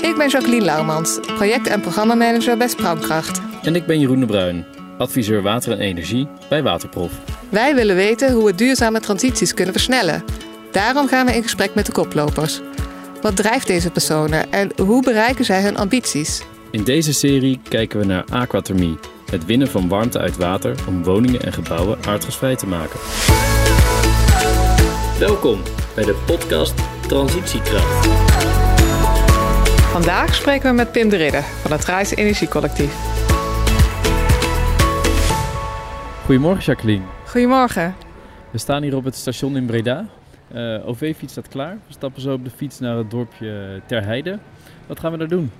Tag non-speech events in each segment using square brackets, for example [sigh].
Ik ben Jacqueline Lauwmans, project- en programmamanager bij Sprankkracht. En ik ben Jeroen de Bruin, adviseur water en energie bij Waterprof. Wij willen weten hoe we duurzame transities kunnen versnellen. Daarom gaan we in gesprek met de koplopers. Wat drijft deze personen en hoe bereiken zij hun ambities? In deze serie kijken we naar aquathermie, het winnen van warmte uit water om woningen en gebouwen aardgasvrij te maken. Welkom bij de podcast Transitiekracht. Vandaag spreken we met Pim de Ridder van het Rijs Energiecollectief. Goedemorgen Jacqueline. Goedemorgen. We staan hier op het station in Breda. Uh, OV-fiets staat klaar. We stappen zo op de fiets naar het dorpje Terheide. Wat gaan we daar doen?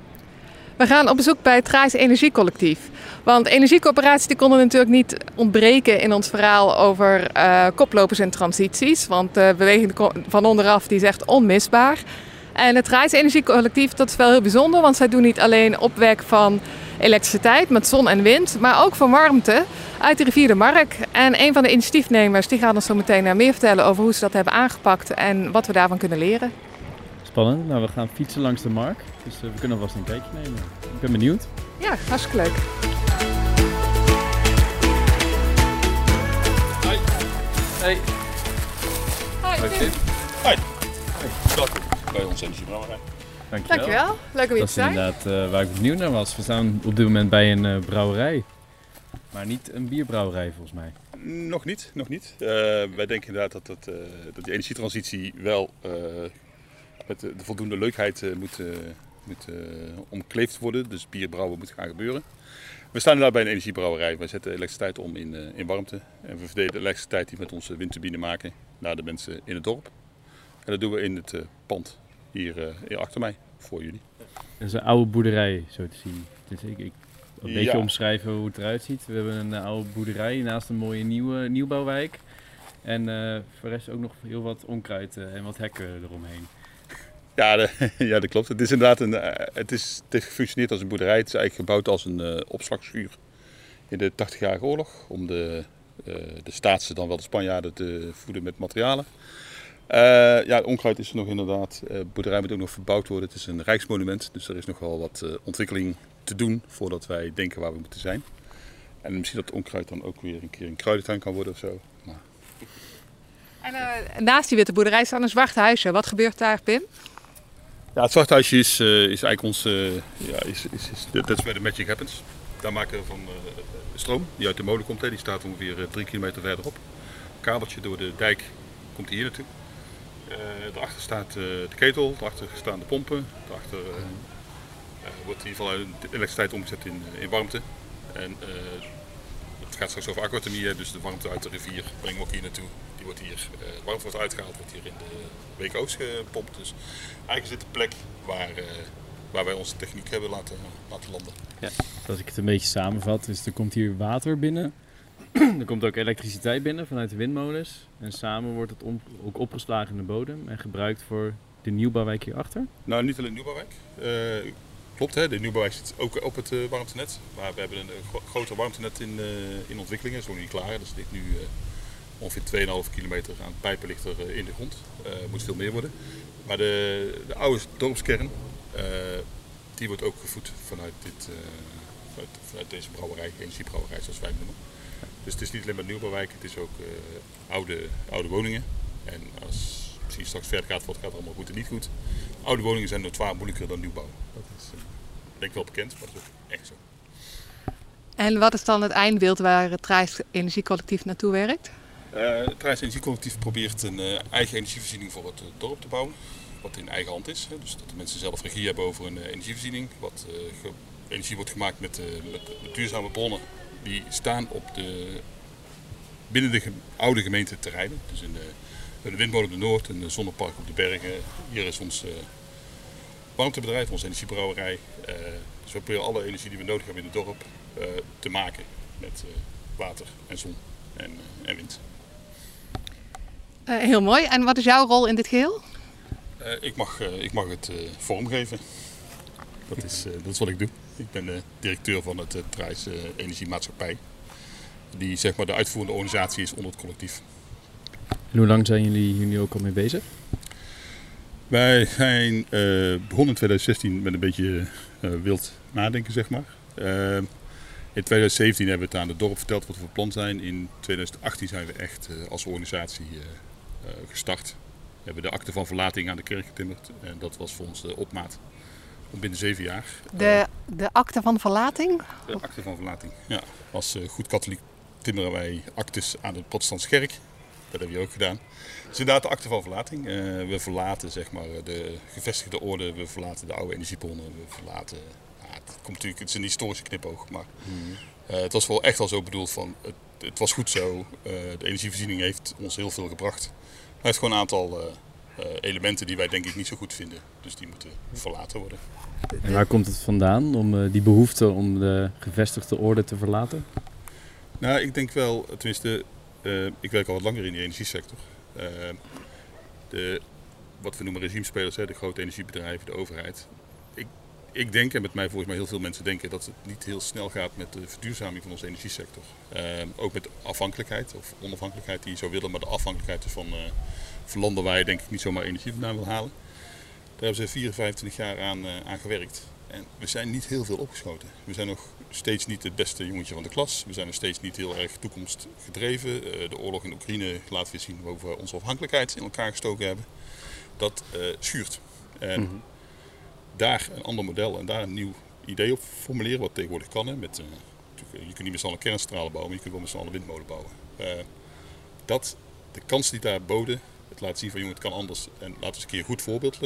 We gaan op bezoek bij het Traais Energiecollectief. Want energiecoöperaties die konden natuurlijk niet ontbreken in ons verhaal over uh, koplopers en transities. Want de beweging van onderaf die zegt onmisbaar. En het Traais Energiecollectief dat is wel heel bijzonder, want zij doen niet alleen opwek van elektriciteit met zon en wind, maar ook van warmte uit de rivier de Mark. En een van de initiatiefnemers die gaat ons zo meteen meer vertellen over hoe ze dat hebben aangepakt en wat we daarvan kunnen leren. Spannend. Nou, we gaan fietsen langs de Mark, dus uh, we kunnen vast een kijkje nemen. Ik ben benieuwd. Ja, hartstikke leuk. Hoi. Hey. Hoi. Hoi. Hoi. Hoi. Welkom bij ons energiebrouwerij. Dankjewel. Dankjewel. Leuk om hier Dat te is zijn. inderdaad uh, waar ik benieuwd naar was. We staan op dit moment bij een uh, brouwerij. Maar niet een bierbrouwerij volgens mij. Nog niet, nog niet. Uh, wij denken inderdaad dat, dat, dat die energietransitie wel met de, de, voldoende leukheid moet, moet omkleefd worden. Dus bierbrouwen moet gaan gebeuren. We staan inderdaad bij een energiebrouwerij. Wij zetten elektriciteit om in, in warmte. En we verdelen de elektriciteit die we met onze windturbine maken naar de mensen in het dorp. En dat doen we in het pand hier, hier achter mij voor jullie. Dat is een oude boerderij, zo te zien. Dus ik, ik een beetje Ja. omschrijven hoe het eruit ziet. We hebben een uh, oude boerderij naast een mooie nieuwe, nieuwbouwwijk. En uh, voor de rest ook nog heel wat onkruid en wat hekken eromheen. Ja, de, [laughs] ja, dat klopt. Het is inderdaad een, het, is, het heeft gefunctioneerd als een boerderij. Het is eigenlijk gebouwd als een opslagschuur in de 80-jarige oorlog. Om de, de staatsen, dan wel de Spanjaarden, te voeden met materialen. Uh, ja, onkruid is er nog inderdaad. De uh, boerderij moet ook nog verbouwd worden. Het is een rijksmonument, dus er is nog wel wat uh, ontwikkeling te doen voordat wij denken waar we moeten zijn. En misschien dat onkruid dan ook weer een keer een kruidentuin kan worden of zo. Maar... En eh, naast die witte boerderij staat een zwart huisje. Wat gebeurt daar, Pim? Ja, het zwart huisje is, is eigenlijk ons. ja, is, is, is, dat is waar de magic happens. Daar maken we van stroom die uit de molen komt. Hè. Die staat ongeveer drie kilometer verderop. Kabeltje door de dijk komt hier naartoe. Daarachter staat uh, de ketel, daarachter staan de pompen, daarachter uh, wordt in ieder geval elektriciteit omgezet in, in warmte. En het gaat straks over aquathermie, dus de warmte uit de rivier brengen we ook hier naartoe. Die wordt hier, de warmte wordt uitgehaald, wordt hier in de WKO's gepompt. Dus eigenlijk is dit de plek waar, waar wij onze techniek hebben laten, laten landen. Ja. Als ik het een beetje samenvat, dus er komt hier water binnen. [clears throat] Er komt ook elektriciteit binnen vanuit de windmolens. En samen wordt het ook opgeslagen in de bodem en gebruikt voor de nieuwbouwwijk hierachter. Nou, niet alleen de nieuwbouwwijk. Uh, klopt, hè? de nieuwbouwwijk zit ook op het uh, warmtenet. Maar we hebben een uh, groter warmtenet in, in ontwikkeling. Dat is nog niet klaar. Dat ligt nu ongeveer 2,5 kilometer aan pijpen ligt er in de grond. Er moet veel meer worden. Maar de, de oude dorpskern, die wordt ook gevoed vanuit, dit, vanuit, vanuit deze brouwerij, energiebrouwerij zoals wij het noemen. Dus het is niet alleen maar nieuwbouwwijk, het is ook uh, oude, oude woningen. En als misschien straks verder gaat, wat gaat allemaal goed en niet goed. Oude woningen zijn notoire moeilijker dan nieuwbouw. Dat is denk ik wel bekend, maar dat is ook echt zo. En wat is dan het eindbeeld waar het Trijs Energiecollectief naartoe werkt? Uh, het Trijs Energiecollectief probeert een eigen energievoorziening voor het dorp te bouwen. Wat in eigen hand is. Hè. Dus dat de mensen zelf regie hebben over een energievoorziening. Wat energie wordt gemaakt met, met, met duurzame bronnen die staan op de, binnen de oude gemeente terreinen. Dus in de, de windmolen op de Noord en de zonnepark op de bergen. Hier is ons uh, warmtebedrijf, onze energiebrouwerij. Uh, dus we proberen alle energie die we nodig hebben in het dorp uh, te maken met water en zon en, en wind. heel mooi. En wat is jouw rol in dit geheel? ik, mag, ik mag het vormgeven. Dat is, dat is wat ik doe. Ik ben de directeur van het Prijs Energiemaatschappij. Die zeg maar de uitvoerende organisatie is onder het collectief. En hoe lang zijn jullie hier nu ook al mee bezig? Wij zijn uh, begonnen in 2016 met een beetje uh, wild nadenken, zeg maar. Uh, in 2017 hebben we het aan het dorp verteld wat we van plan zijn. In 2018 zijn we echt als organisatie gestart. We hebben de akte van verlating aan de kerk getimmerd. En dat was voor ons de opmaat binnen zeven jaar. De, de akte van verlating? De akte van verlating, ja. Als goed katholiek timmeren wij actes aan de protestantse kerk. Dat hebben we ook gedaan. Dus inderdaad de akte van verlating. Uh, we verlaten zeg maar, de gevestigde orde, we verlaten de oude energiebronnen, we verlaten... Het, komt natuurlijk, het is een historische knipoog, maar uh, het was wel echt al zo bedoeld van het, het was goed zo. De energievoorziening heeft ons heel veel gebracht. Hij heeft gewoon een aantal elementen die wij denk ik niet zo goed vinden. Dus die moeten verlaten worden. En waar komt het vandaan om die behoefte om de gevestigde orde te verlaten? Nou, ik denk wel, tenminste, uh, ik werk al wat langer in de energiesector. Uh, de, wat we noemen regimespelers, hè, de grote energiebedrijven, de overheid. Ik, ik denk, en met mij volgens mij heel veel mensen denken, dat het niet heel snel gaat met de verduurzaming van onze energiesector. Uh, ook met afhankelijkheid, of onafhankelijkheid die je zou willen, maar de afhankelijkheid van, van landen waar je denk ik niet zomaar energie vandaan wil halen. Daar hebben ze 54 jaar aan, aan gewerkt. En we zijn niet heel veel opgeschoten. We zijn nog steeds niet het beste jongetje van de klas. We zijn nog steeds niet heel erg toekomstgedreven. Uh, de oorlog in Oekraïne laat weer zien hoe we onze afhankelijkheid in elkaar gestoken hebben. Dat uh, schuurt. En mm -hmm. daar een ander model en daar een nieuw idee op formuleren, wat tegenwoordig kan. Hè, met, uh, je kunt niet met z'n allen kerncentrale bouwen, maar je kunt wel met z'n allen windmolen bouwen. dat, de kans die daar boden, het laat zien van jongen, het kan anders. En laten we eens een keer een goed voorbeeld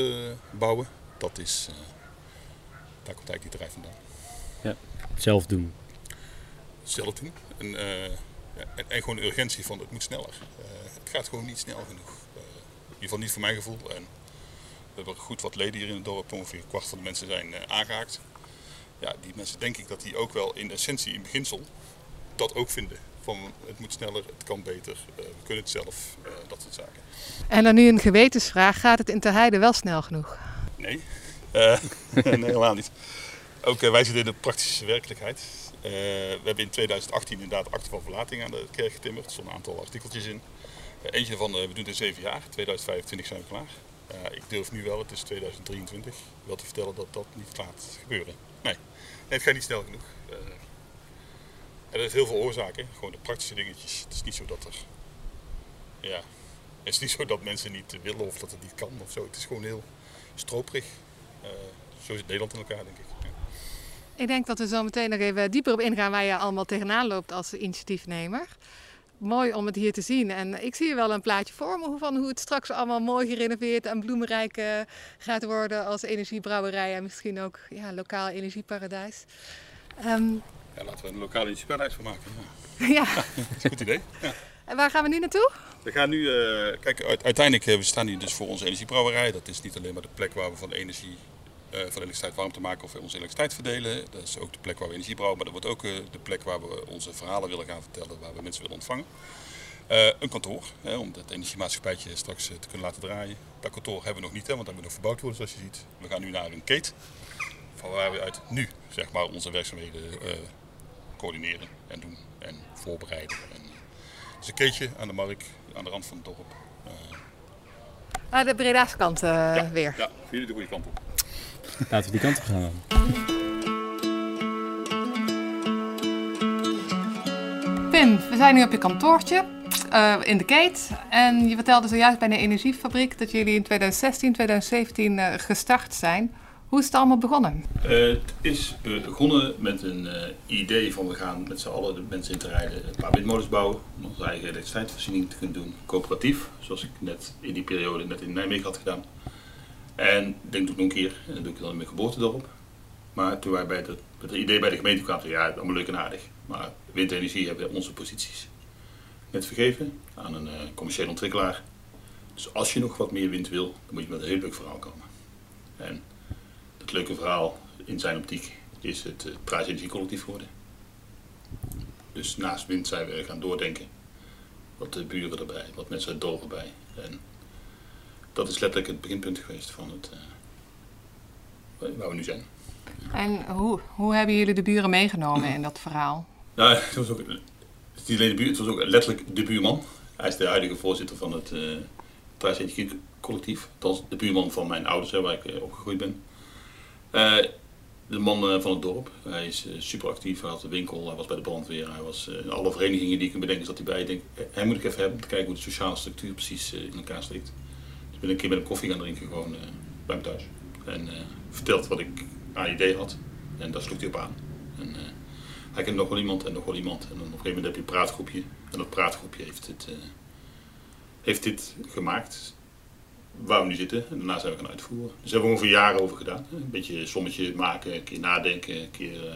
bouwen. Dat is, daar komt eigenlijk die drijf vandaan. Ja, zelf doen. Zelf doen. En, uh, en, en, gewoon de urgentie van het moet sneller. Uh, het gaat gewoon niet snel genoeg. Uh, in ieder geval niet voor mijn gevoel. En we hebben goed wat leden hier in het dorp. Ongeveer een kwart van de mensen zijn aangehaakt. Ja, die mensen denk ik dat die ook wel in essentie, in beginsel, dat ook vinden. Van het moet sneller, het kan beter, we kunnen het zelf, dat soort zaken. En dan nu een gewetensvraag. Gaat het in Terheide wel snel genoeg? Nee, [laughs] nee helemaal niet. Ook uh, wij zitten in de praktische werkelijkheid. Uh, we hebben in 2018 inderdaad akte van verlating aan de kerk getimmerd. Er stonden een aantal artikeltjes in. Uh, eentje van, we doen het in zeven jaar. 2025 zijn we klaar. ik durf nu wel, het is 2023, wel te vertellen dat dat niet gaat gebeuren. Nee, nee het gaat niet snel genoeg. Er heeft heel veel oorzaken, gewoon de praktische dingetjes. Het is niet zo dat er... Ja, het is niet zo dat mensen niet willen of dat het niet kan of zo. Het is gewoon heel stroperig. zo zit Nederland in elkaar, denk ik. Ik denk dat we zo meteen nog even dieper op ingaan waar je allemaal tegenaan loopt als initiatiefnemer. Mooi om het hier te zien. En ik zie hier wel een plaatje voor me van hoe het straks allemaal mooi gerenoveerd en bloemrijk uh, gaat worden als energiebrouwerij en misschien ook ja, lokaal energieparadijs. Um, ja, laten we een lokaal energieparadijs van maken. Ja, [laughs] ja. dat is een goed idee. Ja. En waar gaan we nu naartoe? We gaan nu, uh, kijk, uiteindelijk uh, we staan hier dus voor onze energiebrouwerij. Dat is niet alleen maar de plek waar we van energie uh, van elektriciteit warm te maken of onze elektriciteit verdelen. Dat is ook de plek waar we energie brouwen, maar dat wordt ook de plek waar we onze verhalen willen gaan vertellen, waar we mensen willen ontvangen. Een kantoor, hè, om het energiemaatschappijtje straks te kunnen laten draaien. Dat kantoor hebben we nog niet, hè, want dat moet nog verbouwd worden zoals je ziet. We gaan nu naar een kate, van waar we uit nu zeg maar, onze werkzaamheden coördineren en doen en voorbereiden. En, dus een keetje aan de markt, aan de rand van het dorp. Ah, de Breda's kant ja, weer. Ja, jullie de goede kant op. Laten we die kant op gaan. Pim, we zijn nu op je kantoortje uh, in de Keet. En je vertelde zojuist bij de energiefabriek dat jullie in 2016, 2017 uh, gestart zijn. Hoe is het allemaal begonnen? Uh, het is begonnen met een idee van we gaan met z'n allen de mensen in te rijden een paar windmolens bouwen. Om onze eigen elektriciteitsvoorziening te kunnen doen. Coöperatief, zoals ik net in die periode net in Nijmegen had gedaan. En ik denk doe nog een keer, en dat doe ik dan in mijn geboortedorp. Maar toen wij bij het, idee bij de gemeente kwamen, ja, allemaal leuk en aardig. Maar windenergie hebben onze posities net vergeven aan een uh, commerciële ontwikkelaar. Dus als je nog wat meer wind wil, dan moet je met een heel leuk verhaal komen. En het leuke verhaal in zijn optiek is het uh, prijsenergiecollectief geworden. Dus naast wind zijn we gaan doordenken. Wat de buren erbij, wat mensen uit het dorp erbij. En dat is letterlijk het beginpunt geweest van het, uh, waar we nu zijn. En hoe, hoe hebben jullie de buren meegenomen in dat verhaal? Nou, het was ook, het, niet alleen de buur, het was ook letterlijk de buurman. Hij is de huidige voorzitter van het uh, Thijs Energiek Collectief. Dat is de buurman van mijn ouders, hè, waar ik uh, opgegroeid ben. De man van het dorp. Hij is super actief. Hij had een winkel, hij was bij de brandweer. Hij was in alle verenigingen die ik kan bedenken, zat hij bij. Ik denk, hij moet ik even hebben om te kijken hoe de sociale structuur precies in elkaar steekt. Dus ik ben een keer met hem koffie gaan drinken, gewoon bij hem thuis. En verteld wat ik aan idee had. En daar sloeg hij op aan. En, hij kent nog iemand en nog iemand. En op een gegeven moment heb je een praatgroepje. En dat praatgroepje heeft, uh, heeft dit gemaakt waar we nu zitten. En daarna zijn we gaan uitvoeren. Dus daar hebben we ongeveer jaren over gedaan. Een beetje sommetje maken, een keer nadenken, een keer uh,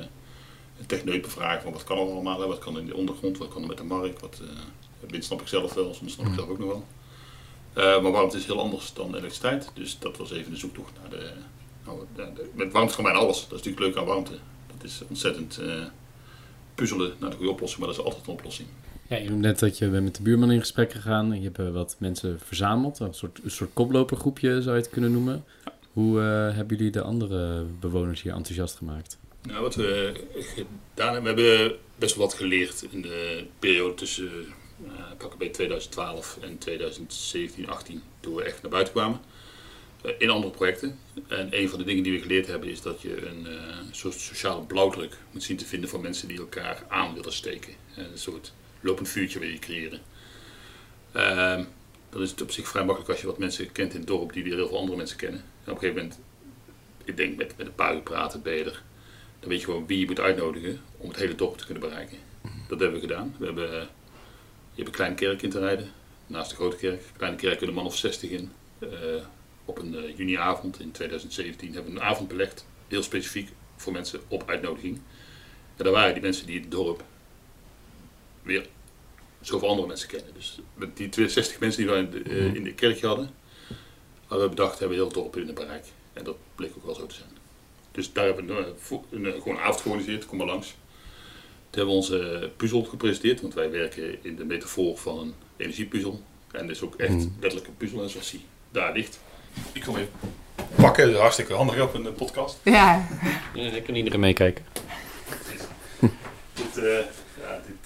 een techneut bevragen van wat kan er allemaal. Wat kan in de ondergrond, wat kan er met de markt. Wat, uh, snap ik zelf wel, soms snap ik zelf ook nog wel. Uh, maar warmte is heel anders dan elektriciteit. Dus dat was even de zoektocht naar de... Nou, de, de, met warmte kan bijna alles. Dat is natuurlijk leuk aan warmte. Dat is ontzettend puzzelen naar de goede oplossing, maar dat is altijd een oplossing. Ja, je noemt net dat je bent met de buurman in gesprek gegaan. Je hebt eh, wat mensen verzameld, een soort, een soort koplopergroepje zou je het kunnen noemen. Hoe uh, hebben jullie de andere bewoners hier enthousiast gemaakt? Nou, wat we gedaan hebben, we hebben best wel wat geleerd in de periode tussen uh, bij 2012 en 2017, 18, toen we echt naar buiten kwamen. Eh, in andere projecten. En een van de dingen die we geleerd hebben is dat je een soort sociale blauwdruk moet zien te vinden voor mensen die elkaar aan willen steken. Eh, een soort lopend vuurtje wil je creëren. Uh, dan is het op zich vrij makkelijk als je wat mensen kent in het dorp die weer heel veel andere mensen kennen. En op een gegeven moment, ik denk met, met een paar uur praten ben je er. Dan weet je gewoon wie je moet uitnodigen om het hele dorp te kunnen bereiken. Dat hebben we gedaan. We hebben, je hebt een kleine kerk in te rijden, naast de grote kerk. Kleine kerk kunnen een man of 60 in op een uh, juniavond in 2017 hebben we een avond belegd, heel specifiek voor mensen op uitnodiging. En daar waren die mensen die het dorp weer zoveel andere mensen kennen. Dus met die 62 mensen die we in de, uh, in de kerk hadden, hadden we bedacht, hebben we heel dorp in het bereik. En dat bleek ook wel zo te zijn. Dus daar hebben we een, een, gewoon een avond georganiseerd, kom maar langs. Toen hebben we onze puzzel gepresenteerd, want wij werken in de metafoor van een energiepuzzel. En dat is ook echt mm. letterlijk een puzzel, zoals die daar ligt. Ik kom even pakken, hartstikke handig op een podcast. Ja. ja ik kan iedereen meekijken. [laughs] dit, uh,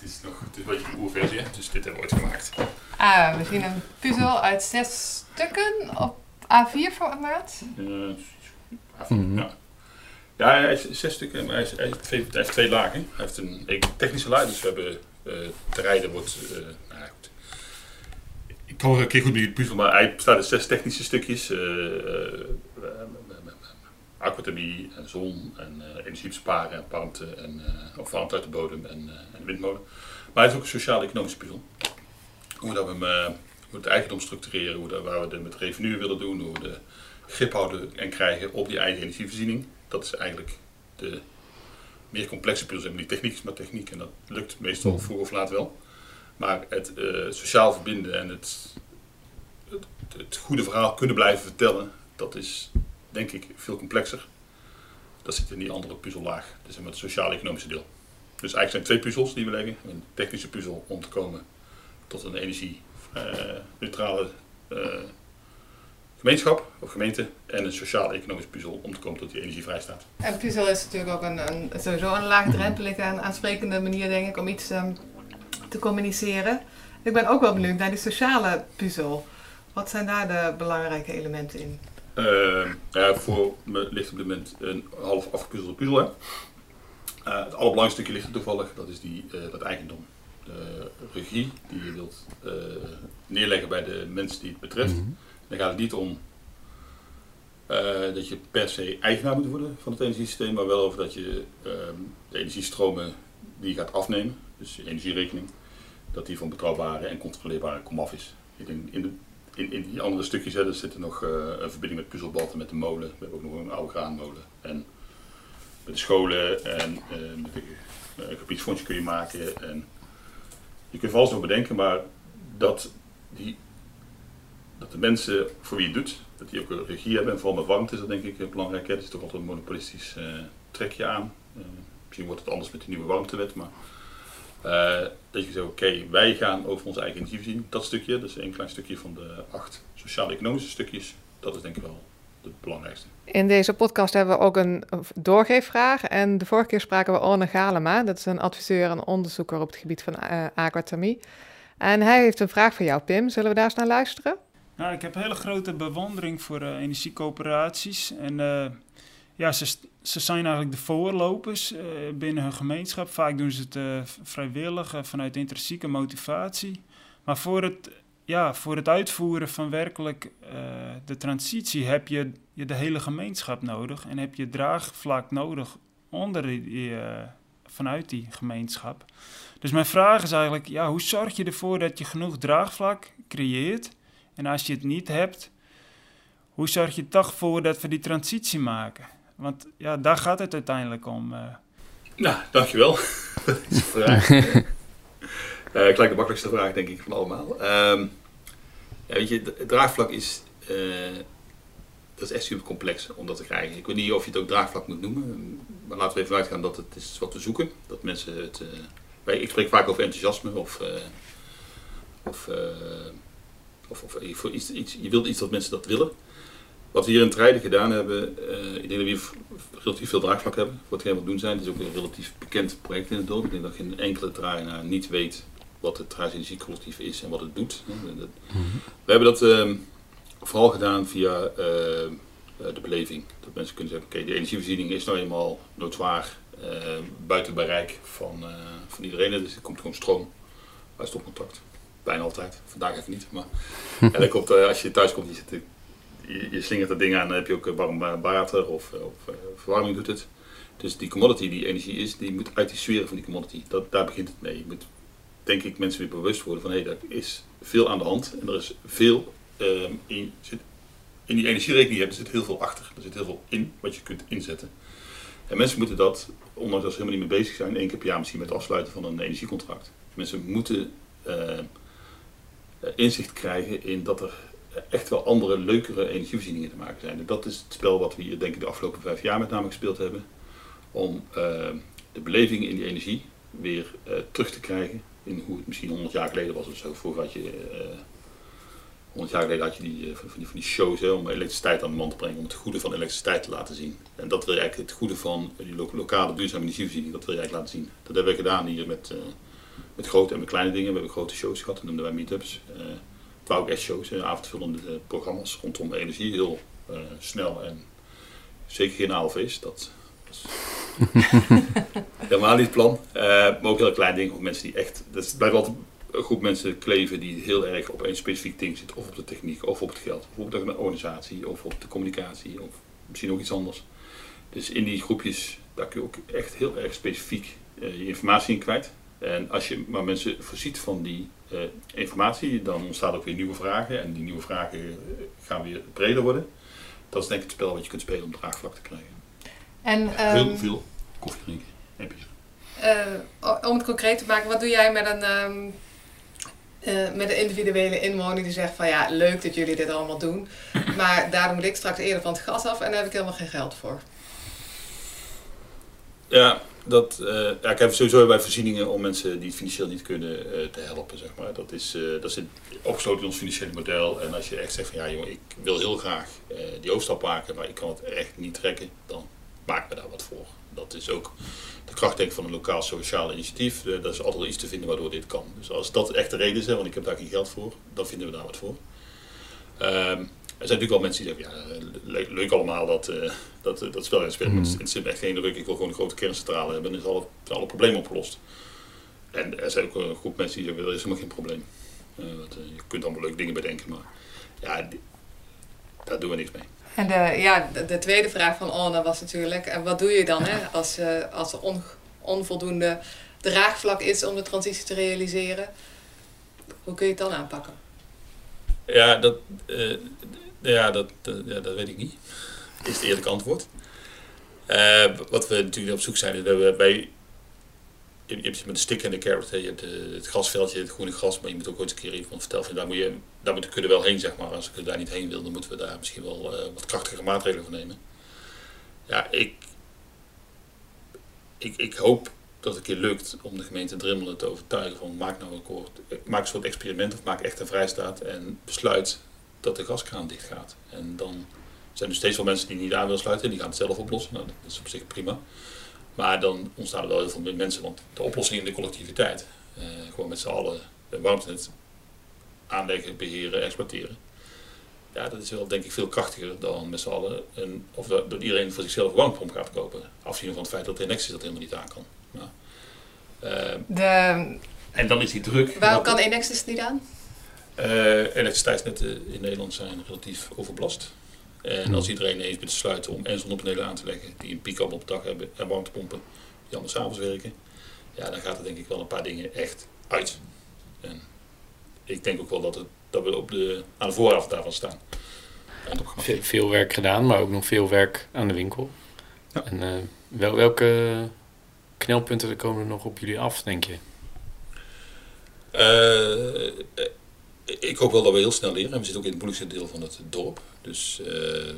dit is nog het is een beetje een oerversie, dus dit hebben we ooit gemaakt. Ah, we zien een puzzel uit zes stukken op A4 formaat. Uh, A4, mm -hmm. ja. Ja, hij is zes stukken, maar hij, is, hij, heeft, twee, hij heeft twee lagen. Hij heeft een technische laag, dus we hebben uh, te rijden wordt, uh, nou goed, ik kan een keer goed met je puzzel, maar hij bestaat uit zes technische stukjes. Uh, aquathermie en zon en uh, energie besparen en warmte en uh, of warmte uit de bodem en, en windmolen. Maar het is ook een sociaal-economische puzzel. Hoe dat we hem, hoe we het eigendom structureren, hoe dat, waar we het met revenue willen doen, hoe we de grip houden en krijgen op die eigen energievoorziening. Dat is eigenlijk de meer complexe puzzel. Die techniek is maar techniek en dat lukt meestal vroeg of laat wel. Maar het uh, sociaal verbinden en het, het, het, goede verhaal kunnen blijven vertellen, dat is denk ik veel complexer. Dat zit in die andere puzzellaag, dus in het sociaal-economische deel. Dus eigenlijk zijn twee puzzels die we leggen. Een technische puzzel om te komen tot een energie-neutrale uh, gemeenschap of gemeente. En een sociaal-economische puzzel om te komen tot die energie vrij staat. En puzzel is natuurlijk ook een, een sowieso een laagdrempelige en aansprekende manier denk ik om iets um, te communiceren. Ik ben ook wel benieuwd naar die sociale puzzel. Wat zijn daar de belangrijke elementen in? Ja, voor me ligt op dit moment een half afgepuzzelde puzzel. Hè. Uh, het allerbelangrijkste stukje ligt er toevallig, dat is die, uh, dat eigendom. De regie die je wilt eh, neerleggen bij de mensen die het betreft. Mm -hmm. Dan gaat het niet om dat je per se eigenaar moet worden van het energiesysteem, maar wel over dat je ehm, de energiestromen die gaat afnemen, dus je energierekening, dat die van betrouwbare en controleerbare komaf is. In, in, de, in, die andere stukjes hè, er zit nog uh, een verbinding met puzzelbalten met de molen. We hebben ook nog een oude graanmolen. En met de scholen en uh, met een uh, gebiedsfondsje kun je maken. En je kunt vast nog bedenken, maar dat, die, dat de mensen voor wie je doet, dat die ook een regie hebben. En vooral met warmte is dat denk ik belangrijk. Het is toch altijd een monopolistisch trekje aan. misschien wordt het anders met de nieuwe warmtewet, maar uh, dat je zegt, oké, wij gaan over onze eigen energievoorziening, dat stukje, dat is een klein stukje van de acht sociaal-economische stukjes, dat is denk ik wel het belangrijkste. In deze podcast hebben we ook een doorgeefvraag. En de vorige keer spraken we Orne Galema, dat is een adviseur en onderzoeker op het gebied van uh, aquathermie. En hij heeft een vraag voor jou, Pim. Zullen we daar eens naar luisteren? Nou, ik heb hele grote bewondering voor uh, energiecoöperaties. En uh, ja, ze, zijn eigenlijk de voorlopers uh, binnen hun gemeenschap. Vaak doen ze het vrijwillig, vanuit intrinsieke motivatie. Maar voor het, ja, voor het uitvoeren van werkelijk de transitie heb je, je de hele gemeenschap nodig. En heb je draagvlak nodig onder die, vanuit die gemeenschap. Dus mijn vraag is eigenlijk, ja, hoe zorg je ervoor dat je genoeg draagvlak creëert en als je het niet hebt, hoe zorg je toch voor dat we die transitie maken? Want ja, daar gaat het uiteindelijk om. Nou, dankjewel [laughs] voor deze vraag. uh, [laughs] gelijk de makkelijkste vraag, denk ik, van allemaal. Um, ja, weet je, het draagvlak is, uh, dat is echt super complex om dat te krijgen. Ik weet niet of je het ook draagvlak moet noemen, maar laten we even uitgaan dat het is wat we zoeken. Dat mensen het, wij, ik spreek vaak over enthousiasme of, of of, of iets, iets, je wilt iets dat mensen dat willen. Wat we hier in Trijden gedaan hebben, uh, ik denk dat we relatief veel draagvlak hebben voor hetgeen wat doen zijn. Het is ook een relatief bekend project in het dorp. Ik denk dat geen enkele draaienaar niet weet wat het Trijds Energiecollectief is en wat het doet. Mhm. We hebben dat uh, vooral gedaan via uh, de beleving. Dat mensen kunnen zeggen, oké, de energievoorziening is nou eenmaal noodwaar buiten bereik van, van iedereen. Dus er komt gewoon stroom bij stopcontact bijna altijd. Vandaag even niet. Maar [laughs] en dan komt, als je thuis komt, je, zit, je, slingert dat ding aan, dan heb je ook warm water of, of uh, verwarming doet het. Dus die commodity die energie is, die moet uit die sfeer van die commodity. Dat, daar begint het mee. Je moet, denk ik, mensen weer bewust worden van hé, hey, er is veel aan de hand en er is veel um, in, zit, in die energierekening hebt, er zit heel veel achter. Er zit heel veel in wat je kunt inzetten. En mensen moeten dat, ondanks dat ze helemaal niet mee bezig zijn, één keer per jaar misschien met het afsluiten van een energiecontract. Mensen moeten uh, eh, inzicht krijgen in dat er echt wel andere, leukere energievoorzieningen te maken zijn. Dat is het spel wat we hier denk ik de afgelopen vijf jaar met name gespeeld hebben. Om uh, de beleving in die energie weer uh, terug te krijgen in hoe het misschien 100 jaar geleden was of zo. Vroeger je, uh, 100 jaar geleden had je die, van, die, van die shows hè, om elektriciteit aan de man te brengen, om het goede van elektriciteit te laten zien. En dat wil je eigenlijk het goede van die lo lokale duurzame energievoorziening, dat wil je eigenlijk laten zien. Dat hebben we gedaan hier met met grote en met kleine dingen. We hebben grote shows gehad, dat noemden wij meetups. Uh, shows, avondvullende eh, programma's rondom energie. Heel uh, snel en zeker geen aalfeest. Dat was [laughs] helemaal niet het plan. Uh, maar ook heel kleine dingen voor mensen die echt... Dat blijft altijd een groep mensen kleven die heel erg op een specifiek ding zit. Of op de techniek, of op het geld, of op de organisatie, of op de communicatie, of misschien ook iets anders. Dus in die groepjes, daar kun je ook echt heel erg specifiek je informatie in kwijt. En als je maar mensen voorziet van die uh, informatie, dan ontstaan ook weer nieuwe vragen. En die nieuwe vragen eh, gaan weer breder worden. Dat is denk ik het spel wat je kunt spelen om draagvlak te krijgen. En, um, veel, veel koffie drinken. Heb je. Uh, om het concreet te maken, wat doe jij met een, um, uh, met een individuele inwoner die zegt van ja, leuk dat jullie dit allemaal doen. Maar daarom moet ik straks eerder van het gas af en daar heb ik helemaal geen geld voor. Ja, dat, uh, ja, ik heb sowieso bij voorzieningen om mensen die het financieel niet kunnen uh, te helpen. Zeg maar. Dat is uh, dat zit opgesloten in ons financiële model. En als je echt zegt van ja jongen, ik wil heel graag die overstap maken, maar ik kan het echt niet trekken, dan maken we daar wat voor. Dat is ook de kracht denk ik, van een lokaal sociaal initiatief. dat is altijd iets te vinden waardoor dit kan. Dus als dat echt de reden is, hè, want ik heb daar geen geld voor, dan vinden we daar wat voor. Um, er zijn natuurlijk wel mensen die zeggen, ja, leuk, leuk allemaal dat, uh, dat, dat spel in spelen. Mm. Het is echt geen druk, ik wil gewoon een grote kerncentrale hebben en is alle, alle problemen opgelost. En er zijn ook een groep mensen die zeggen, er is helemaal geen probleem. Uh, dat, uh, je kunt allemaal leuke dingen bedenken, maar ja, daar doen we niks mee. En de, ja, de, de tweede vraag van Anna was natuurlijk, en wat doe je dan hè, als, als er on, onvoldoende draagvlak is om de transitie te realiseren? Hoe kun je het dan aanpakken? Ja, dat, ja, dat, ja, dat weet ik niet. Is het eerlijke antwoord. Uh, wat we natuurlijk op zoek zijn, is dat we bij. Je, hebt met de stick en de carrot, je hebt het grasveldje, het groene gras, maar je moet ook ooit een keer van vertellen. Daar moet je, daar moet kunnen wel heen, zeg maar. Als ik daar niet heen wil, dan moeten we daar misschien wel wat krachtige maatregelen voor nemen. Ja, ik, ik, ik hoop dat het een keer lukt om de gemeente Drimmelen te overtuigen van maak nou een, kort, maak een soort experiment of maak echt een vrijstaat en besluit dat de gaskraan dicht gaat. En dan zijn er steeds wel mensen die niet aan willen sluiten, die gaan het zelf oplossen. Nou, dat is op zich prima. Maar dan ontstaan er wel heel veel mensen, want de oplossing in de collectiviteit, eh, gewoon met z'n allen de warmtenet aanleggen, beheren, exploiteren. ja, dat is wel denk ik veel krachtiger dan met z'n allen. Een, of dat, dat iedereen voor zichzelf een warmtepomp gaat kopen. Afzien van het feit dat de Enexis dat helemaal niet aan kan. Ja. Uh, de, en dan is die druk. Waarom kan Enexis niet aan? Uh, elektriciteitsnetten in Nederland zijn relatief overbelast. En als iedereen eens besluit om en zonnepanelen aan te leggen die een piek op de dag hebben en warmtepompen die anders avonds werken, ja, dan gaat er denk ik wel een paar dingen echt uit. En ik denk ook wel dat, het, dat we op de, aan de vooraf daarvan staan. Veel, veel, werk gedaan, maar ook nog veel werk aan de winkel. Ja. En uh, wel, welke knelpunten komen er nog op jullie af, denk je? Uh, ik hoop wel dat we heel snel leren. En we zitten ook in het moeilijkste deel van het dorp. Dus uh,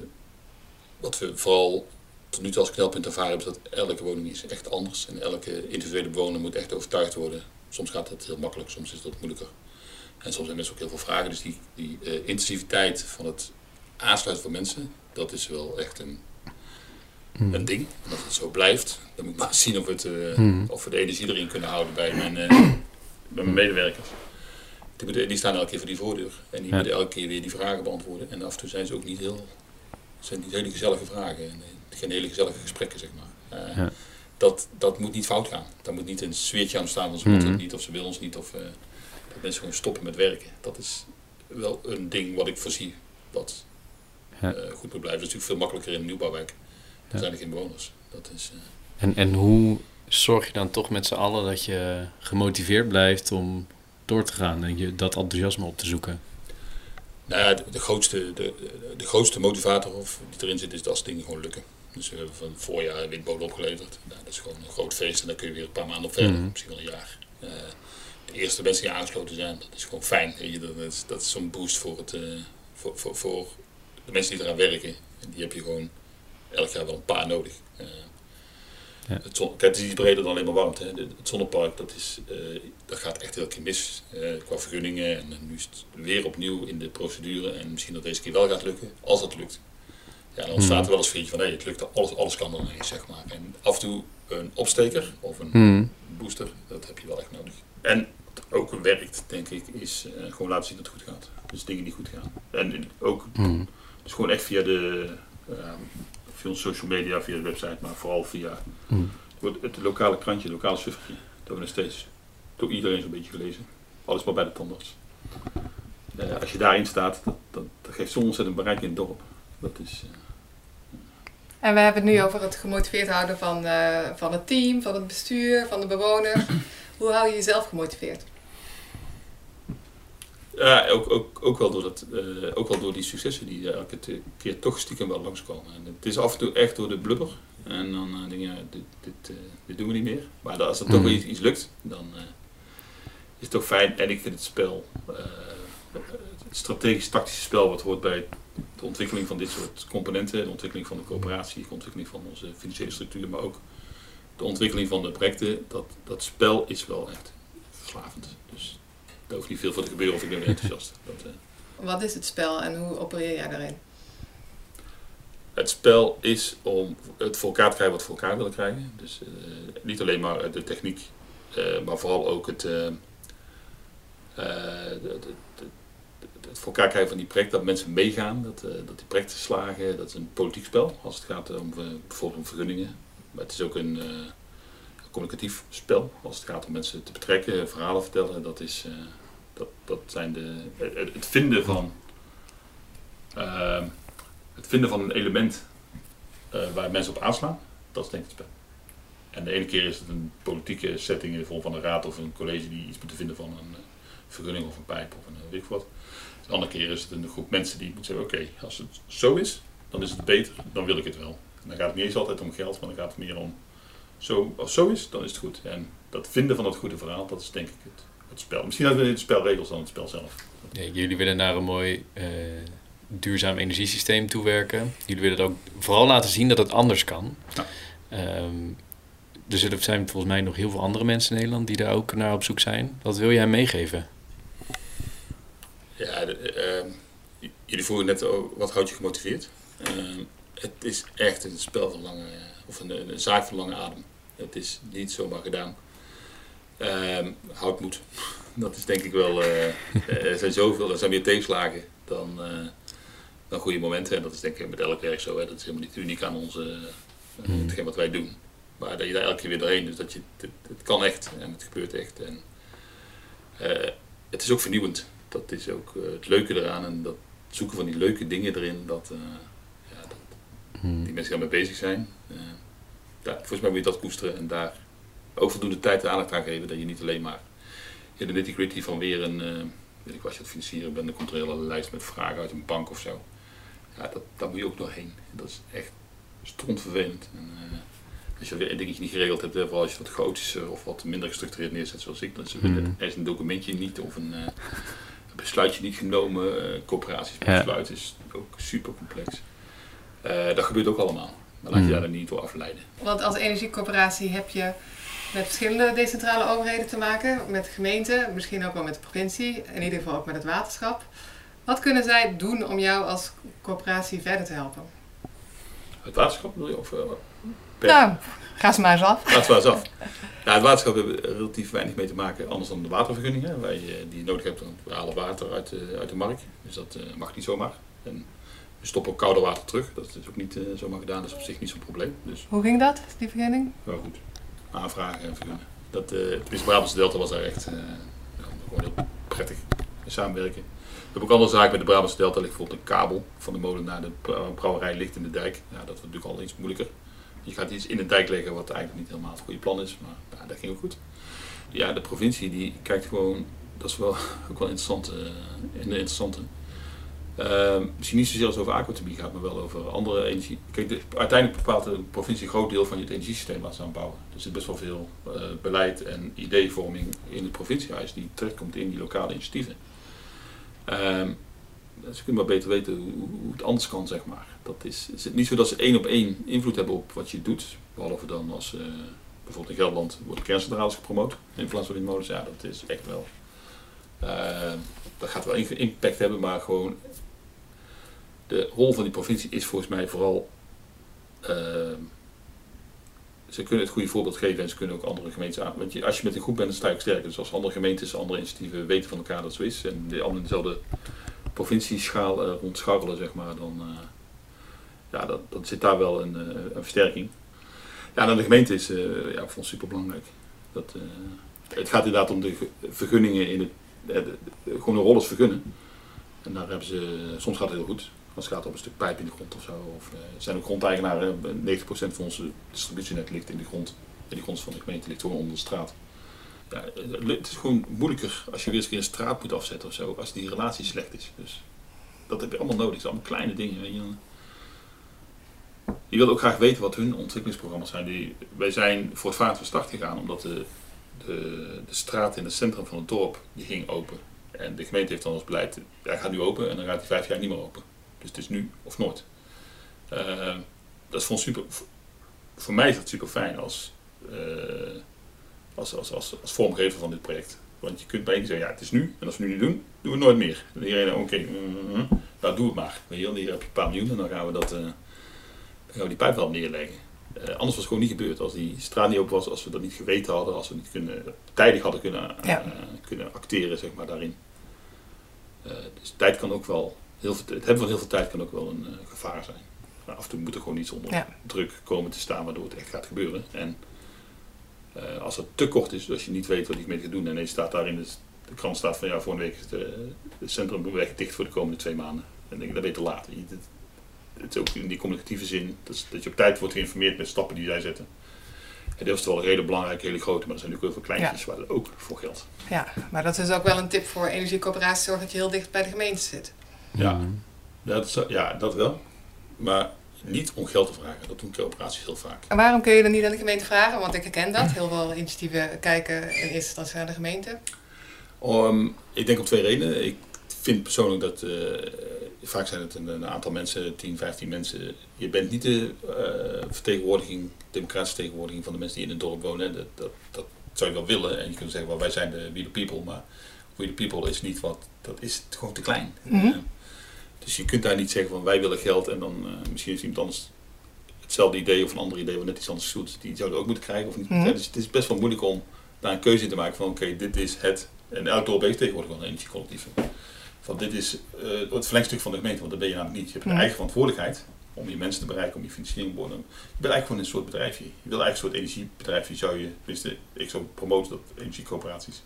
wat we vooral tot nu toe als knelpunt ervaren hebben, is dat elke woning is echt anders. En elke individuele bewoner moet echt overtuigd worden. Soms gaat dat heel makkelijk, soms is dat moeilijker. En soms hebben mensen ook heel veel vragen. Dus die, die uh, intensiviteit van het aansluiten van mensen, dat is wel echt een, mm. een ding. En als het zo blijft, dan moet ik maar zien of, het, uh, mm. of we de energie erin kunnen houden bij mijn, bij mijn medewerkers. Die, die, staan elke keer voor die voordeur. En die ja. moeten elke keer weer die vragen beantwoorden. En af en toe zijn ze ook niet heel, zijn niet hele gezellige vragen. En, geen hele gezellige gesprekken, zeg maar. Ja. dat, dat moet niet fout gaan. Daar moet niet een sfeertje aan staan, want ze moeten het niet, of ze willen ons niet. Of, dat mensen gewoon stoppen met werken. Dat is wel een ding wat ik voorzie wat ja. uh, goed moet blijven. Dat is natuurlijk veel makkelijker in een nieuwbouwwijk. Er zijn er geen bewoners. Dat is, uh... en, en hoe zorg je dan toch met z'n allen dat je gemotiveerd blijft om door te gaan en je dat enthousiasme op te zoeken? Nou ja, de, de grootste, de, de, grootste motivator of die erin zit is dat als dingen gewoon lukken. Dus we hebben van voorjaar windbodem opgeleverd. Nou, dat is gewoon een groot feest en dan kun je weer een paar maanden op verder, mm -hmm. misschien wel een jaar. Uh, de eerste mensen die aangesloten zijn, dat is gewoon fijn. Dat is, dat is zo'n boost voor, het, uh, voor, voor, voor de mensen die eraan werken. En die heb je gewoon elk jaar wel een paar nodig. Uh, ja. het, zon, kijk, het is iets breder dan alleen maar warmte. Hè. Het zonnepark, dat, is, uh, dat gaat echt heel keer mis qua vergunningen. En nu is het weer opnieuw in de procedure. En misschien dat deze keer wel gaat lukken, als het lukt. Ja, dan ontstaat er wel eens vriendje van, hé, het lukt, alles, alles kan er ineens, zeg maar. En af en toe een opsteker of een hmm. booster, dat heb je wel echt nodig. En ook werkt, denk ik, is uh, gewoon laten zien dat het goed gaat. Dus dingen die goed gaan. En ook, mm. dus gewoon echt via de, uh, via onze social media, via de website, maar vooral via mm. het lokale krantje, het lokale suffertje. Dat we nog steeds door iedereen zo'n beetje gelezen. Alles maar bij de tandarts. Uh, als je daarin staat, dat, dat, dat geeft zo'n ontzettend bereik in het dorp. Dat is... En we hebben het nu over het gemotiveerd houden van, van het team, van het bestuur, van de bewoners. [clears throat] Hoe hou je jezelf gemotiveerd? Ja, ook, ook, ook, wel door dat, uh, ook wel door die successen die elke keer toch stiekem wel langskomen. En het is af en toe echt door de blubber. En dan uh, denk je, ja, dit, dit, uh, dit, doen we niet meer. Maar als er toch mm. iets, iets, lukt, dan is het toch fijn. En ik vind het spel, het strategisch-tactische spel wat hoort bij de ontwikkeling van dit soort componenten, de ontwikkeling van de coöperatie, de ontwikkeling van onze financiële structuur, maar ook de ontwikkeling van de projecten, dat, dat spel is wel echt verslavend. Dus daar hoeft niet veel voor te gebeuren of ik ben enthousiast. Dat, uh... Wat is het spel en hoe opereer jij daarin? Het spel is om het voor elkaar te krijgen wat we voor elkaar willen krijgen. Dus uh, niet alleen maar de techniek, uh, maar vooral ook het, de, het voor elkaar krijgen van die projecten, dat mensen meegaan, dat, dat die projecten slagen. Dat is een politiek spel als het gaat om bijvoorbeeld om vergunningen. Maar het is ook een communicatief spel als het gaat om mensen te betrekken, verhalen vertellen. Dat is, dat, dat zijn de, het vinden van, het vinden van een element uh, waar mensen op aanslaan, dat is denk ik het spel. En de ene keer is het een politieke setting in de vorm van een raad of een college die iets moet vinden van een uh, vergunning of een pijp of een uh, weet wat. De andere keer is het een groep mensen die moet zeggen, oké, als het zo is, dan is het beter, dan wil ik het wel. En dan gaat het niet eens altijd om geld, maar dan gaat het meer om, zo, als zo is, dan is het goed. En dat vinden van het goede verhaal, dat is denk ik het het spel. Misschien hebben we de spelregels dan het spel zelf. Ja, jullie willen naar een mooi duurzaam energiesysteem toewerken. Jullie willen ook vooral laten zien dat het anders kan. Ja. Um, er zullen, zijn volgens mij nog heel veel andere mensen in Nederland die daar ook naar op zoek zijn. Wat wil jij meegeven? Ja, de, uh, jullie vroegen net wat houdt je gemotiveerd. Uh, het is echt een spel van lange, of een, een zaak van lange adem. Het is niet zomaar gedaan. Um, [laughs] Dat is denk ik wel. Uh, er zijn zoveel, er zijn meer tegenslagen dan, uh, dan goede momenten. En dat is denk ik met elk werk zo. Hè. Dat is helemaal niet uniek aan onze, uh, hetgeen wat wij doen. Maar dat je daar elke keer weer doorheen. Dus dat je, het, het kan echt en het gebeurt echt. En, uh, het is ook vernieuwend. Dat is ook uh, het leuke eraan. En dat zoeken van die leuke dingen erin. Dat, ja, dat hmm. die mensen daarmee bezig zijn. Ja, volgens mij moet je dat koesteren en daar ook voldoende tijd en aandacht aan geven. Dat je niet alleen maar in de nitty gritty van weer een, weet ik wat je het financieren bent, dan komt er een hele lijst met vragen uit een bank of zo. Ja, dat, daar moet je ook doorheen. Dat is echt strontvervelend. En, uh, als je weer een dingetje niet geregeld hebt, vooral als je wat chaotischer of wat minder gestructureerd neerzet zoals ik, dan is mm. er is een documentje niet of een, uh, besluitje niet genomen. Uh, coöperaties besluiten is ook super complex. dat gebeurt ook allemaal. Maar laat je daar dan niet door afleiden. Want als energiecoöperatie heb je met verschillende decentrale overheden te maken, met gemeenten, misschien ook wel met de provincie, in ieder geval ook met het waterschap. Wat kunnen zij doen om jou als coöperatie verder te helpen? Het waterschap wil je? Of, uh, nou, ga ze maar eens af. Ga ze maar eens af. Ja, het waterschap hebben relatief weinig mee te maken, anders dan de watervergunningen. Wij, die je nodig hebt, we halen water uit de, uit de markt. Dus dat uh, mag niet zomaar. En we stoppen ook koude water terug. Dat is ook niet uh, zomaar gedaan, dat is op zich niet zo'n probleem. Dus. Hoe ging dat, die vergunning? Wel goed aanvragen en vergunnen. Dat, uh, het Brabantse Delta was daar echt uh, gewoon heel prettig samenwerken. Hebben ook andere zaken met de Brabantse Delta. ligt bijvoorbeeld een kabel van de molen naar de brouwerij ligt in de dijk. Ja, dat wordt natuurlijk al iets moeilijker. Je gaat iets in de dijk leggen wat eigenlijk niet helemaal het goede plan is. Maar ja, dat ging ook goed. Ja, de provincie die kijkt gewoon, dat is wel [laughs] ook wel interessant, uh, interessante. Uh, misschien niet zozeer over aquathermie gaat, maar wel over andere energie. Kijk, de, uiteindelijk bepaalt de provincie een groot deel van je energiesysteem waar ze aan bouwen. Er zit best wel veel uh, beleid en ideevorming in het provinciehuis die terugkomt in die lokale initiatieven. Uh, ze kunnen maar beter weten hoe, het anders kan, zeg maar. Dat is, is het niet zo dat ze één op één invloed hebben op wat je doet. Behalve dan als uh, bijvoorbeeld in Gelderland worden kerncentrales gepromoot in plaats van in molens. Ja, dat is echt wel. Ehm, dat gaat wel impact hebben, maar gewoon de rol van die provincie is volgens mij vooral. Uh, ze kunnen het goede voorbeeld geven en ze kunnen ook andere gemeenten aan. Want je, als je met een groep bent, dan sta je sterker. Dus als andere gemeentes, andere initiatieven weten van elkaar dat zo is. En die allemaal in dezelfde provincieschaal uh, rondscharrelen, zeg maar. Dan, uh, ja, dat, dan zit daar wel een, uh, een versterking. Ja, dan de gemeente is ja, vond super belangrijk. Dat, het gaat inderdaad om de vergunningen in het. De, de, gewoon een rol vergunnen. En daar hebben ze, soms gaat het heel goed. Als het gaat om een stuk pijp in de grond of zo. Of uh, zijn ook grondeigenaren. 90% van onze distributienet ligt in de grond. En die grond van de gemeente ligt gewoon onder de straat. Ja, het is gewoon moeilijker als je weer eens een, een straat moet afzetten of zo. Als die relatie slecht is. Dus dat heb je allemaal nodig. Het zijn allemaal kleine dingen. Je. Je ook graag weten wat hun ontwikkelingsprogramma's zijn. Die, wij zijn voor het vaart van start gegaan omdat de, de, de straat in het centrum van het dorp die ging open. En de gemeente heeft dan als beleid, hij gaat nu open en dan gaat hij vijf jaar niet meer open. Dus het is nu of nooit. Uh, dat is voor, super, voor mij is dat super fijn als, uh, als, als, als, als vormgever van dit project. Want je kunt bij één zeggen, ja het is nu, en als we nu niet doen, doen we het nooit meer. En iedereen, oké, okay, mm, nou doe het maar. Hier, hier heb je een paar miljoen en dan gaan we, dat, uh, dan gaan we die pijp wel neerleggen. Anders was het gewoon niet gebeurd. Als die straat niet open was, als we dat niet geweten hadden, als we niet kunnen, tijdig hadden kunnen, ja. kunnen acteren zeg maar, daarin. Dus tijd kan ook wel heel veel, het hebben van heel veel tijd kan ook wel een uh, gevaar zijn. Maar af en toe moet er gewoon iets onder ja. druk komen te staan waardoor het echt gaat gebeuren. En uh, als het te kort is, als je niet weet wat je mee gaat doen en je staat daar in de, de krant staat van ja, volgende week is de, het centrum weg dicht voor de komende twee maanden. Dan denk ik, dat ben je te laat. Het, het, is ook in die communicatieve zin, dat, dat, je op tijd wordt geïnformeerd met stappen die zij zetten. En dat is wel een hele belangrijke, hele grote, maar er zijn natuurlijk heel veel kleintjes ja. waar het ook voor geldt. Ja, maar dat is ook wel een tip voor energiecoöperaties, zorg dat je heel dicht bij de gemeente zit. Ja, mhm. dat, ja, dat wel. Maar niet om geld te vragen. Dat doen coöperaties heel vaak. En waarom kun je dan niet aan de gemeente vragen? Want ik herken dat. Heel veel initiatieven kijken in eerste instantie naar de gemeente. Um, ik denk op twee redenen. Ik vind persoonlijk dat uh, vaak zijn het een, een, aantal mensen, 10, 15 mensen. Je bent niet de uh, vertegenwoordiging, democratische vertegenwoordiging van de mensen die in het dorp wonen. Dat, dat, dat zou je wel willen. En je kunt zeggen, well, wij zijn de We the People. Maar We the People is niet wat, dat is gewoon te klein. Mm -hmm. Dus je kunt daar niet zeggen van wij willen geld en dan uh, misschien is iemand anders hetzelfde idee of een ander idee wat net iets anders doet. Die zouden ook moeten krijgen of niet. Mm -hmm. Dus het is best wel moeilijk om daar een keuze in te maken van oké, okay, dit is het. En elk dorp heeft tegenwoordig wel een energiecollectief. van dit is uh, het verlengstuk van de gemeente, want dat ben je namelijk niet. Je hebt een Nee. eigen verantwoordelijkheid om je mensen te bereiken, om je financiering te worden. Je bent eigenlijk gewoon een soort bedrijfje. Je wil eigenlijk een soort energiebedrijfje, zou je, tenminste, ik zou promoten dat energiecoöperaties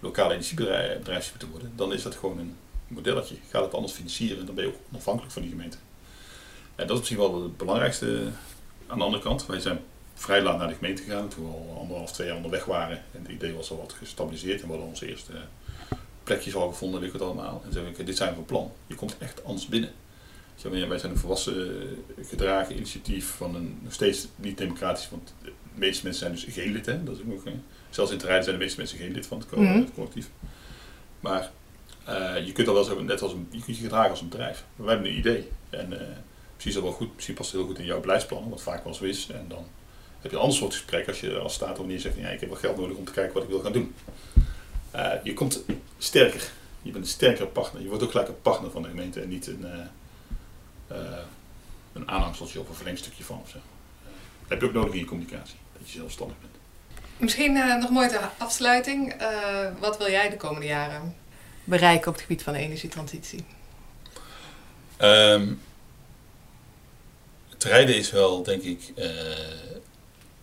lokale energiebedrijfjes moeten worden. Dan is dat gewoon een modelletje. Gaat het anders financieren, dan ben je ook onafhankelijk van die gemeente. En dat is misschien wel het belangrijkste aan de andere kant. Wij zijn vrij laat naar de gemeente gegaan, toen we al anderhalf, twee jaar onderweg waren. En het idee was al wat gestabiliseerd en we hadden onze eerste plekjes al gevonden, weet ik het allemaal. En toen zei ik, dit zijn we van plan. Je komt echt anders binnen. Wij zijn een volwassen eh, gedragen initiatief van een nog steeds niet democratisch, want de meeste mensen zijn dus geen lid. Hè? Dat is ook nog, eh, zelfs in het rijden zijn de meeste mensen geen lid van het, co- Mhm. het collectief. Maar eh, je kunt al wel zo, net als een, je kunt je gedragen als een bedrijf. Wij hebben een idee. En is dat wel goed, misschien past heel goed in jouw beleidsplannen, wat vaak wel zo is. En dan heb je een ander soort gesprek als je als staat wanneer je zegt, ja, ik heb wel geld nodig om te kijken wat ik wil gaan doen. Eh, je komt sterker. Je bent een sterkere partner. Je wordt ook gelijk een partner van de gemeente en niet een, een aanhangseltje of een verlengstukje van. Of zo. Dat heb je ook nodig in je communicatie, dat je zelfstandig bent. Misschien nog mooi ter afsluiting. Wat wil jij de komende jaren bereiken op het gebied van de energietransitie? Ehm, het rijden is wel, denk ik, eh,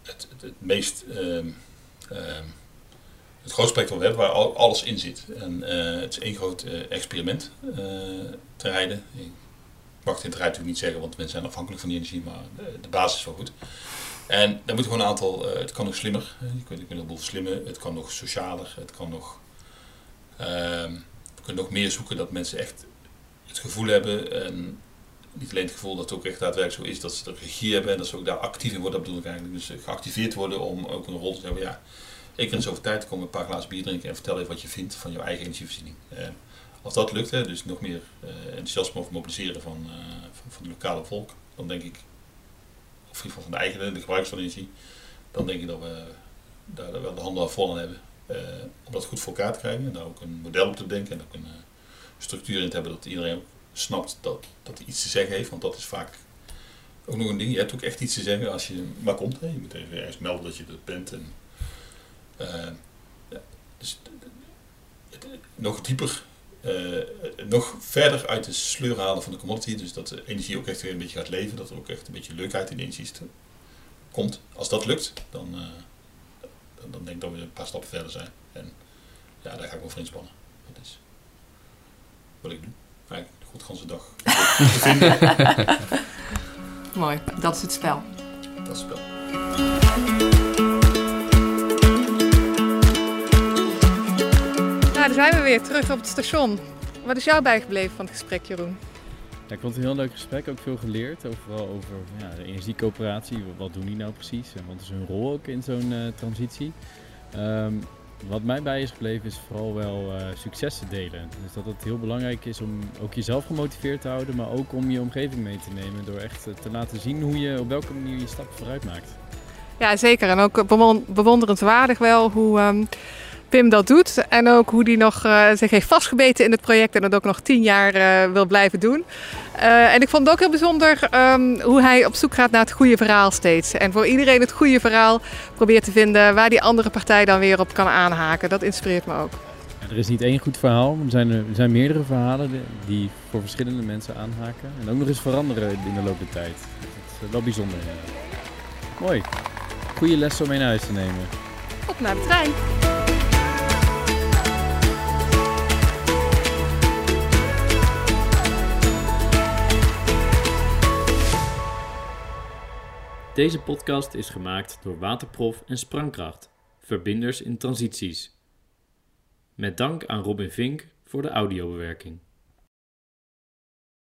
het, het, meest. ehm, ehm, het dat we hebben waar al- alles in zit. En eh, het is één groot eh, experiment te rijden. Ik mag het rijden natuurlijk niet zeggen, want mensen zijn afhankelijk van die energie, maar de, basis is wel goed. En daar moet gewoon een aantal. het kan nog slimmer. Je kunt, je kunt een boel slimmen. Het kan nog socialer. Het kan nog. Ehm, we kunnen nog meer zoeken dat mensen echt het gevoel hebben, en niet alleen het gevoel dat het ook echt daadwerkelijk zo is, dat ze er regie hebben en dat ze ook daar actief in worden, dat bedoel ik eigenlijk. Dus eh, geactiveerd worden om ook een rol te hebben. Ja, keer in zoveel tijd komen een paar glazen bier drinken en vertel even wat je vindt van jouw eigen energievoorziening. Eh, als dat lukt, hè, dus nog meer eh, enthousiasme over mobiliseren van, eh, van, van het lokale volk, dan denk ik, of in ieder geval van de eigen, de gebruikers van energie, dan denk ik dat we daar wel de handen vol aan hebben. Eh, om dat goed voor elkaar te krijgen en daar ook een model op te bedenken en ook een eh, structuur in te hebben dat iedereen snapt dat, dat hij iets te zeggen heeft. Want dat is vaak ook nog een ding. Je hebt ook echt iets te zeggen als je maar komt. Hè. Je moet even ergens melden dat je er bent. En, eh, dus nog dieper, nog verder uit de sleur halen van de commodity. Dus dat de energie ook echt weer een beetje gaat leven. Dat er ook echt een beetje leukheid in de energie komt. Als dat lukt, dan, dan, dan denk ik dat we een paar stappen verder zijn. En ja, daar ga ik wel voor inspannen. Dat is wat ik doe. Eigenlijk de godganse dag. te [laughs] vinden. Mooi, dat is het spel. Dat is wel. Nou, daar zijn we weer terug op het station. Wat is jou bijgebleven van het gesprek, Jeroen? Ik vond het een heel leuk gesprek, ook veel geleerd. Ook vooral over ja, de energiecoöperatie. Wat- doen die nou precies en wat is hun rol ook in zo'n eh, transitie? Ehm, wat mij bij is gebleven is vooral wel eh, succes te delen. Dus dat het heel belangrijk is om ook jezelf gemotiveerd te houden, maar ook om je omgeving mee te nemen. Door echt eh, te laten zien hoe je, op welke manier je stappen vooruit maakt. Ja, zeker. En ook bewon- bewonderenswaardig wel hoe ehm, Pim dat doet. En ook hoe hij nog eh, zich heeft vastgebeten in het project en dat ook nog tien jaar eh, wil blijven doen. Eh, en ik vond het ook heel bijzonder ehm, hoe hij op zoek gaat naar het goede verhaal steeds. En voor iedereen het goede verhaal probeert te vinden waar die andere partij dan weer op kan aanhaken. Dat inspireert me ook. Er is niet één goed verhaal, er zijn, er zijn meerdere verhalen die- die voor verschillende mensen aanhaken. En ook nog eens veranderen in de loop der tijd. Dat is wel bijzonder. ja. Mooi. Goede les om mee naar huis te nemen. Op naar de trein. Deze podcast is gemaakt door Waterprof en Sprangkracht, verbinders in transities. Met dank aan Robin Vink voor de audiobewerking.